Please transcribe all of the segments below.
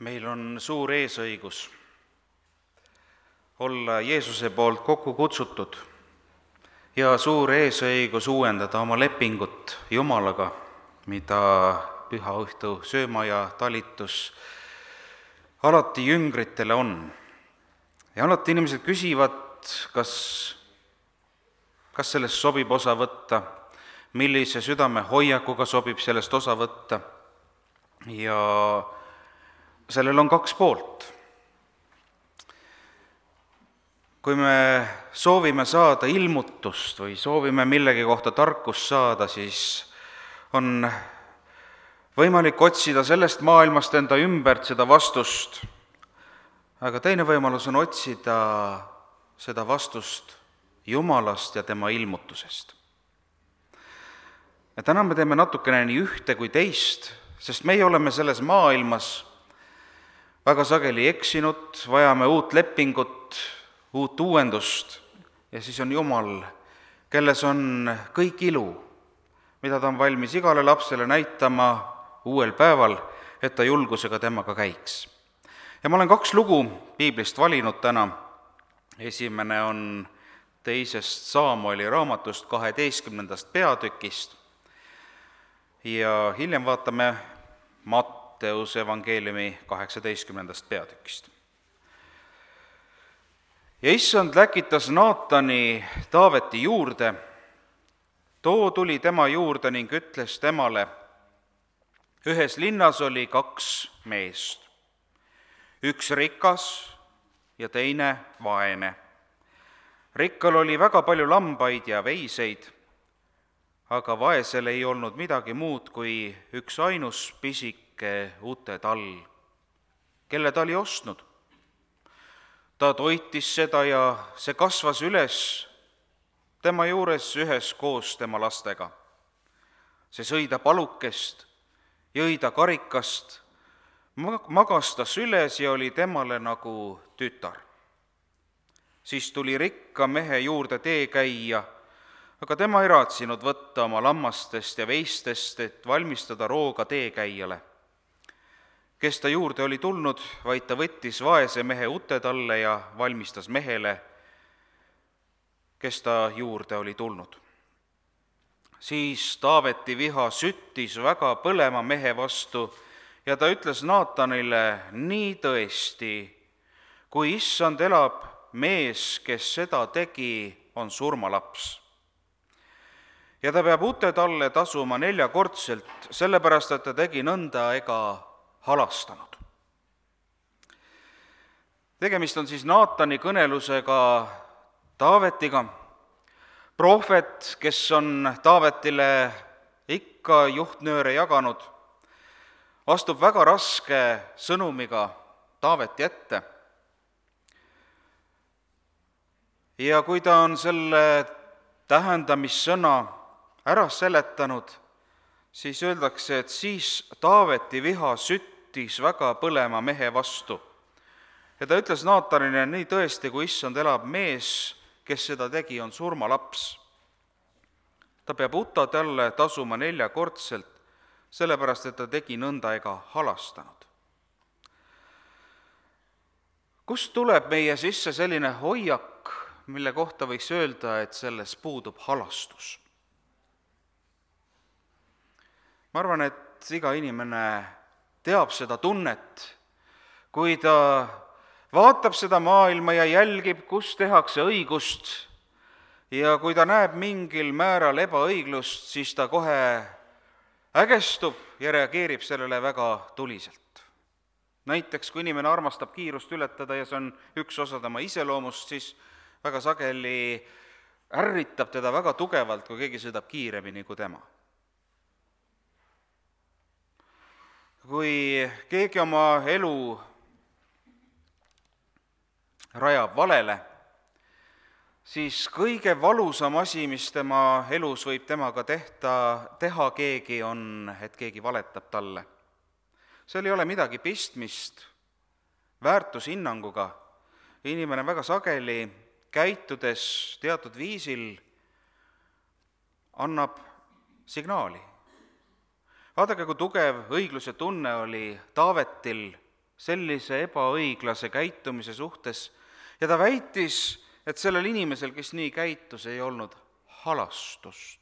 meil on suur eesõigus olla Jeesuse poolt kokku kutsutud ja suur eesõigus uuendada oma lepingut Jumalaga, mida püha õhtu sööma ja talitus alati jüngritele on. ja alati inimesed küsivad, kas, kas sellest sobib osa võtta, millise südamehoiakuga sobib sellest osa võtta ja sellel on kaks poolt. kui me soovime saada ilmutust või soovime millegi kohta tarkust saada, siis on võimalik otsida sellest maailmast enda ümbert seda vastust, aga teine võimalus on otsida seda vastust Jumalast ja tema ilmutusest. ja täna me teeme natukene nii ühte kui teist, sest meie oleme selles maailmas väga sageli eksinud, vajame uut lepingut, uut uuendust. Ja siis on Jumal, kelles on kõik ilu, mida ta on valmis igale lapsele näitama uuel päeval, et ta julgusega temaga käiks. ja ma olen kaks lugu piiblist valinud täna, esimene on teisest Saamueli raamatust kaheteistkümnendast peatükist. Ja hiljem vaatame Mat-, Matteuse evangeeliumi kaheksateistkümnendast peatükist. ja issand läkitas Naatani Taaveti juurde, too tuli tema juurde ning ütles temale, ühes linnas oli kaks meest, üks rikas ja teine vaene. rikkal oli väga palju lambaid ja veiseid, aga vaesel ei olnud midagi muud kui üksainus pisik väike utetall, kelle ta oli ostnud. ta toitis seda ja see kasvas üles tema juures üheskoos tema lastega. see sõi ta palukest, jõi ta karikast, magas ta süles ja oli temale nagu tütar. siis tuli rikka mehe juurde tee käia aga tema ei raatsinud võtta oma lammastest ja veistest, et valmistada rooga teekäijale kes ta juurde oli tulnud, vaid ta võttis vaese mehe ute talle ja valmistas mehele, kes ta juurde oli tulnud. siis Taaveti viha süttis väga põlema mehe vastu ja ta ütles Naatanile, nii tõesti, kui issand elab, mees, kes seda tegi, on surmalaps. ja ta peab ute talle tasuma neljakordselt, sellepärast et ta tegi nõnda ega halastanud. tegemist on siis Naatani kõnelusega Taavetiga, prohvet, kes on Taavetile ikka juhtnööre jaganud, astub väga raske sõnumiga Taaveti ette. ja kui ta on selle tähendamissõna ära seletanud, siis öeldakse, et siis Taaveti viha süttis väga põlema mehe vastu. ja ta ütles Naatanile, nii tõesti, kui issand elab, mees, kes seda tegi, on surmalaps. ta peab uta talle tasuma neljakordselt, sellepärast et ta tegi nõnda ega halastanud. kust tuleb meie sisse selline hoiak, mille kohta võiks öelda, et selles puudub halastus? ma arvan, et iga inimene teab seda tunnet, kui ta vaatab seda maailma ja jälgib, kus tehakse õigust ja kui ta näeb mingil määral ebaõiglust, siis ta kohe ägestub ja reageerib sellele väga tuliselt. näiteks kui inimene armastab kiirust ületada ja see on üks osa tema iseloomust, siis väga sageli ärritab teda väga tugevalt, kui keegi sõidab kiiremini kui tema kui keegi oma elu rajab valele, siis kõige valusam asi, mis tema elus võib temaga tehta, teha keegi, on, et keegi valetab talle. seal ei ole midagi pistmist väärtushinnanguga, inimene väga sageli, käitudes teatud viisil, annab signaali vaadake, kui tugev õigluse tunne oli Taavetil sellise ebaõiglase käitumise suhtes ja ta väitis, et sellel inimesel, kes nii käitus, ei olnud halastust.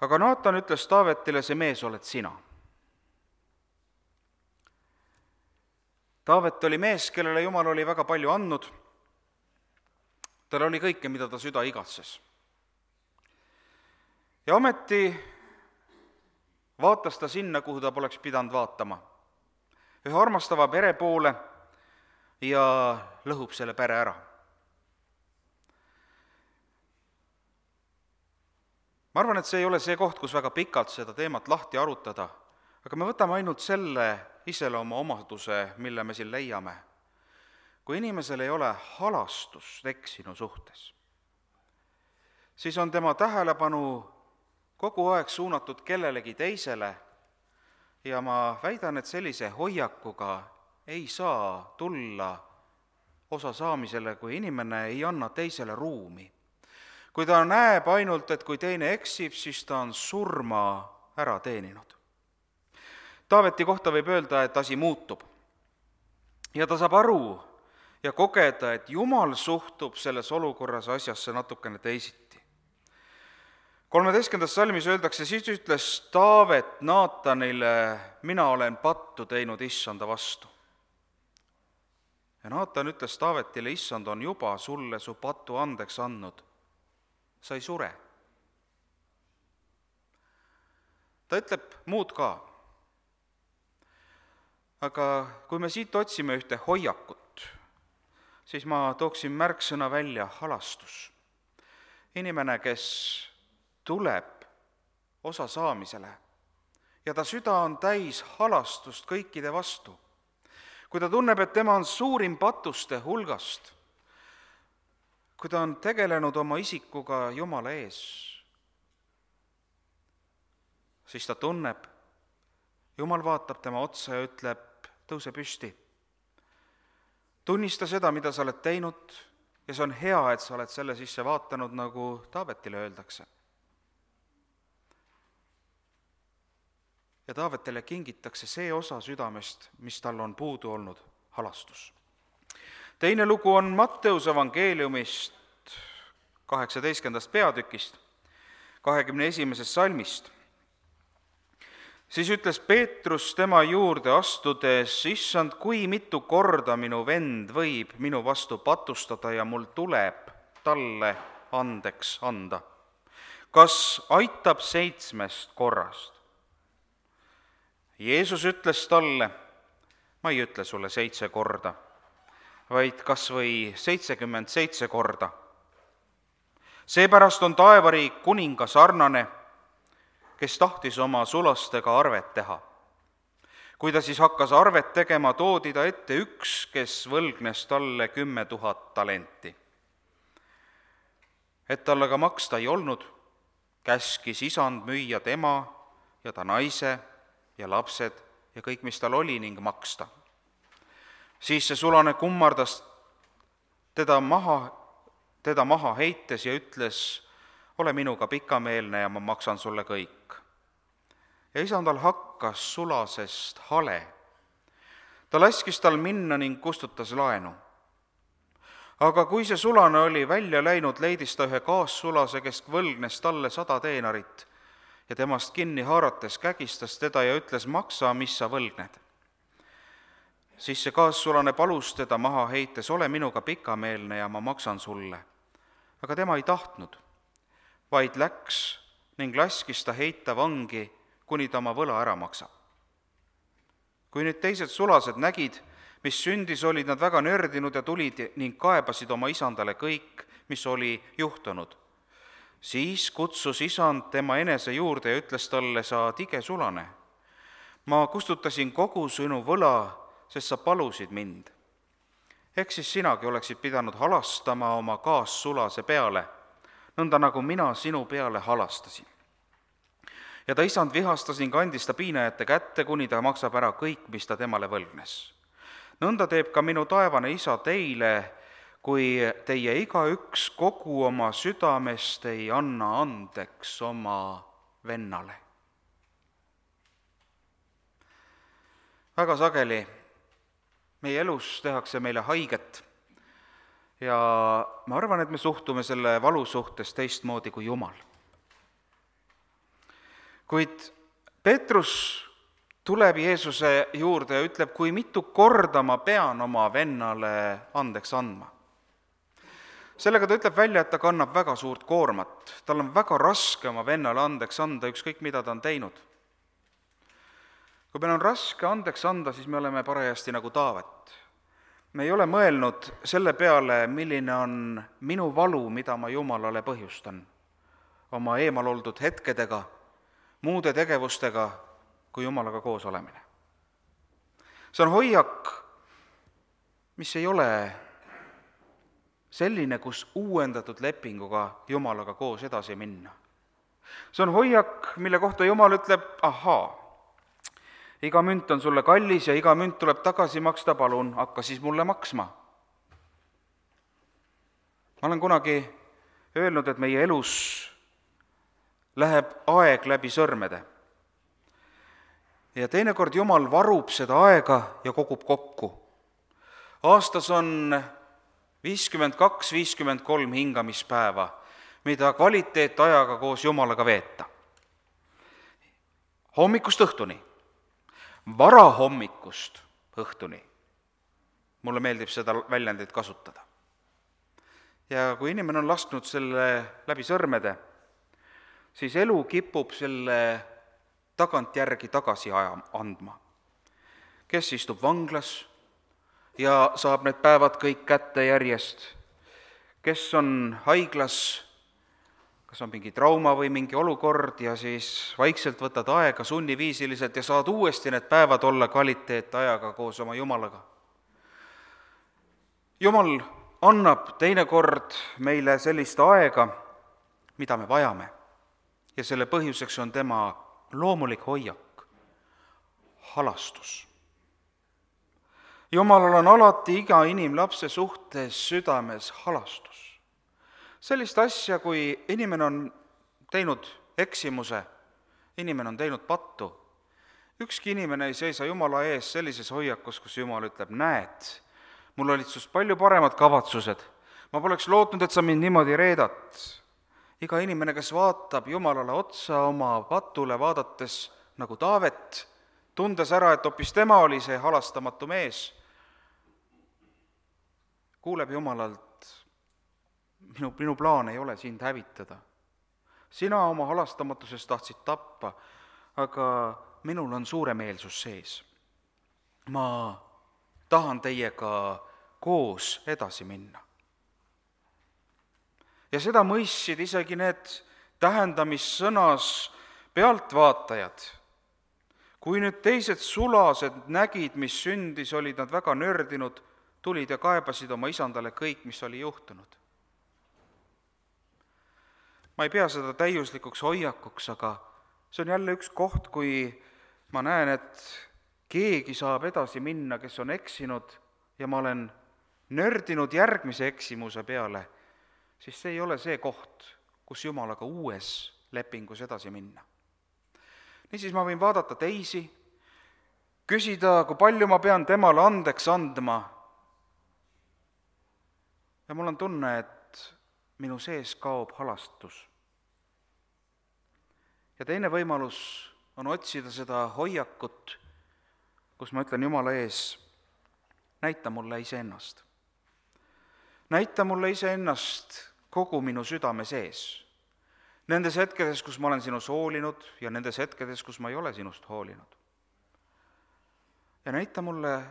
aga Naatan ütles Taavetile, see mees oled sina. Taavet oli mees, kellele Jumal oli väga palju andnud, tal oli kõike, mida ta süda igatses. Ja ometi vaatas ta sinna, kuhu ta poleks pidanud vaatama. ühe armastava pere poole ja lõhub selle pere ära. ma arvan, et see ei ole see koht, kus väga pikalt seda teemat lahti arutada, aga me võtame ainult selle iseloomu omaduse, mille me siin leiame. kui inimesel ei ole halastust eksinu suhtes, siis on tema tähelepanu kogu aeg suunatud kellelegi teisele ja ma väidan, et sellise hoiakuga ei saa tulla osa saamisele, kui inimene ei anna teisele ruumi. kui ta näeb ainult, et kui teine eksib, siis ta on surma ära teeninud. Taaveti kohta võib öelda, et asi muutub. ja ta saab aru ja kogeda, et Jumal suhtub selles olukorras asjasse natukene teisiti. Kolmeteistkümnendas salmis öeldakse, siis ütles Taavet Naatanile, mina olen pattu teinud issanda vastu ja Naatan ütles Taavetile, issand on juba sulle su patu andeks andnud, sa ei sure. ta ütleb muud ka. aga kui me siit otsime ühte hoiakut, siis ma tooksin märksõna välja halastus. inimene, kes tuleb osa saamisele ja ta süda on täis halastust kõikide vastu kui ta tunneb, et tema on suurim patuste hulgast, kui ta on tegelenud oma isikuga Jumala ees, siis ta tunneb, Jumal vaatab tema otsa ja ütleb, tõuse püsti. tunnista seda, mida sa oled teinud ja see on hea, et sa oled selle sisse vaatanud, nagu Taavetile öeldakse ja Taavetile kingitakse see osa südamest, mis tal on puudu olnud, halastus. teine lugu on Matteuse evangeeliumist kaheksateistkümnendast peatükist, kahekümne esimesest salmist. siis ütles Peetrus tema juurde astudes, issand, kui mitu korda minu vend võib minu vastu patustada ja mul tuleb talle andeks anda? kas aitab seitsmest korrast? Jeesus ütles talle, ma ei ütle sulle seitse korda, vaid kas või seitsekümmend seitse korda. seepärast on taevariik kuninga sarnane, kes tahtis oma sulastega arvet teha. kui ta siis hakkas arvet tegema, toodi ta ette üks, kes võlgnes talle kümme tuhat talenti. et talle ka maksta ei olnud, käskis isand müüa tema ja ta naise ja lapsed ja kõik, mis tal oli, ning maksta. siis see sulane kummardas teda maha, teda maha heites ja ütles, ole minuga pikameelne ja ma maksan sulle kõik. ja isandal hakkas sulasest hale. ta laskis tal minna ning kustutas laenu. aga kui see sulane oli välja läinud, leidis ta ühe kaassulase, kes võlgnes talle sada teenarit ja temast kinni haarates kägistas teda ja ütles, maksa, mis sa võlgned. siis see kaassulane palus teda maha heites, ole minuga pikameelne ja ma maksan sulle. aga tema ei tahtnud, vaid läks ning laskis ta heita vangi, kuni ta oma võla ära maksab. kui nüüd teised sulased nägid, mis sündis, olid nad väga nördinud ja tulid ning kaebasid oma isandale kõik, mis oli juhtunud siis kutsus isand tema enese juurde ja ütles talle, sa tige sulane, ma kustutasin kogu sinu võla, sest sa palusid mind. ehk siis sinagi oleksid pidanud halastama oma kaassulase peale, nõnda nagu mina sinu peale halastasin. ja ta isand vihastas ning andis ta piinajate kätte, kuni ta maksab ära kõik, mis ta temale võlgnes. nõnda teeb ka minu taevane isa teile, kui teie igaüks kogu oma südamest ei anna andeks oma vennale. väga sageli meie elus tehakse meile haiget ja ma arvan, et me suhtume selle valu suhtes teistmoodi kui Jumal. kuid Peetrus tuleb Jeesuse juurde ja ütleb, kui mitu korda ma pean oma vennale andeks andma. Sellega ta ütleb välja, et ta kannab väga suurt koormat, tal on väga raske oma vennale andeks anda, ükskõik mida ta on teinud. kui meil on raske andeks anda, siis me oleme parajasti nagu Taavet me ei ole mõelnud selle peale, milline on minu valu, mida ma Jumalale põhjustan oma eemal oldud hetkedega, muude tegevustega kui Jumalaga koos olemine. see on hoiak, mis ei ole selline, kus uuendatud lepinguga Jumalaga koos edasi minna. see on hoiak, mille kohta Jumal ütleb, ahaa iga münt on sulle kallis ja iga münt tuleb tagasi maksta, palun hakka siis mulle maksma. ma olen kunagi öelnud, et meie elus läheb aeg läbi sõrmede. ja teinekord Jumal varub seda aega ja kogub kokku. aastas on viiskümmend kaks, viiskümmend kolm hingamispäeva, mida kvaliteetajaga koos Jumalaga veeta. hommikust õhtuni varahommikust õhtuni. mulle meeldib seda väljendit kasutada. ja kui inimene on lasknud selle läbi sõrmede, siis elu kipub selle tagantjärgi tagasi aja, andma. kes istub vanglas ja saab need päevad kõik kätte järjest, kes on haiglas kas on mingi trauma või mingi olukord ja siis vaikselt võtad aega sunniviisiliselt ja saad uuesti need päevad olla kvaliteetajaga koos oma Jumalaga. Jumal annab teinekord meile sellist aega, mida me vajame. ja selle põhjuseks on tema loomulik hoiak, halastus. Jumalal on alati iga inimlapse suhtes südames halastus sellist asja, kui inimene on teinud eksimuse, inimene on teinud pattu, ükski inimene ei seisa Jumala ees sellises hoiakus, kus Jumal ütleb, näed, mul olid sinust palju paremad kavatsused, ma poleks lootnud, et sa mind niimoodi reedad. iga inimene, kes vaatab Jumalale otsa oma patule vaadates nagu Taavet, tundes ära, et hoopis tema oli see halastamatu mees, kuuleb Jumalalt, minu, minu plaan ei ole sind hävitada. sina oma halastamatuses tahtsid tappa, aga minul on suuremeelsus sees. ma tahan teiega koos edasi minna. ja seda mõistsid isegi need tähendamissõnas pealtvaatajad. Kui nüüd teised sulased nägid, mis sündis, olid nad väga nördinud, tulid ja kaebasid oma isandale kõik, mis oli juhtunud ma ei pea seda täiuslikuks hoiakuks, aga see on jälle üks koht, kui ma näen, et keegi saab edasi minna, kes on eksinud ja ma olen nördinud järgmise eksimuse peale, siis see ei ole see koht, kus Jumalaga uues lepingus edasi minna. Niisiis ma võin vaadata teisi, küsida, kui palju ma pean temale andeks andma, ja mul on tunne, et minu sees kaob halastus. ja teine võimalus on otsida seda hoiakut, kus ma ütlen Jumala ees, näita mulle iseennast. näita mulle iseennast kogu minu südame sees. Nendes hetkedes, kus ma olen sinust hoolinud ja nendes hetkedes, kus ma ei ole sinust hoolinud. ja näita mulle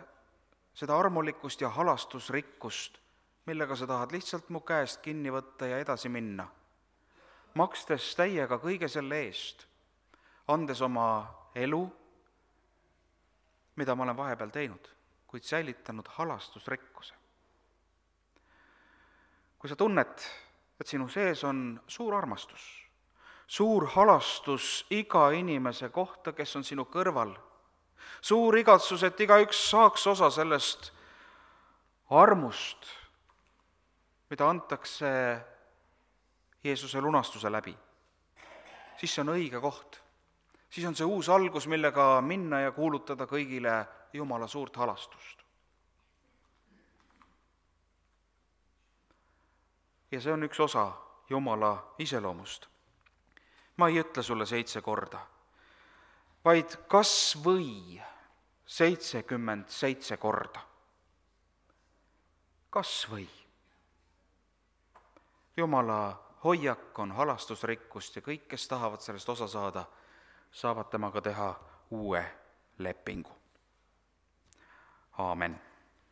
seda armulikkust ja halastusrikkust millega sa tahad lihtsalt mu käest kinni võtta ja edasi minna, makstes täiega kõige selle eest, andes oma elu, mida ma olen vahepeal teinud, kuid säilitanud halastusrikkuse. kui sa tunned, et sinu sees on suur armastus, suur halastus iga inimese kohta, kes on sinu kõrval, suur igatsus, et igaüks saaks osa sellest armust, mida antakse Jeesuse lunastuse läbi, siis see on õige koht. siis on see uus algus, millega minna ja kuulutada kõigile Jumala suurt halastust. ja see on üks osa Jumala iseloomust. Ma ei ütle sulle seitse korda, vaid kas või seitsekümmend seitse korda. kas või? Jumala hoiak on halastusrikkust ja kõik, kes tahavad sellest osa saada, saavad temaga teha uue lepingu. aamen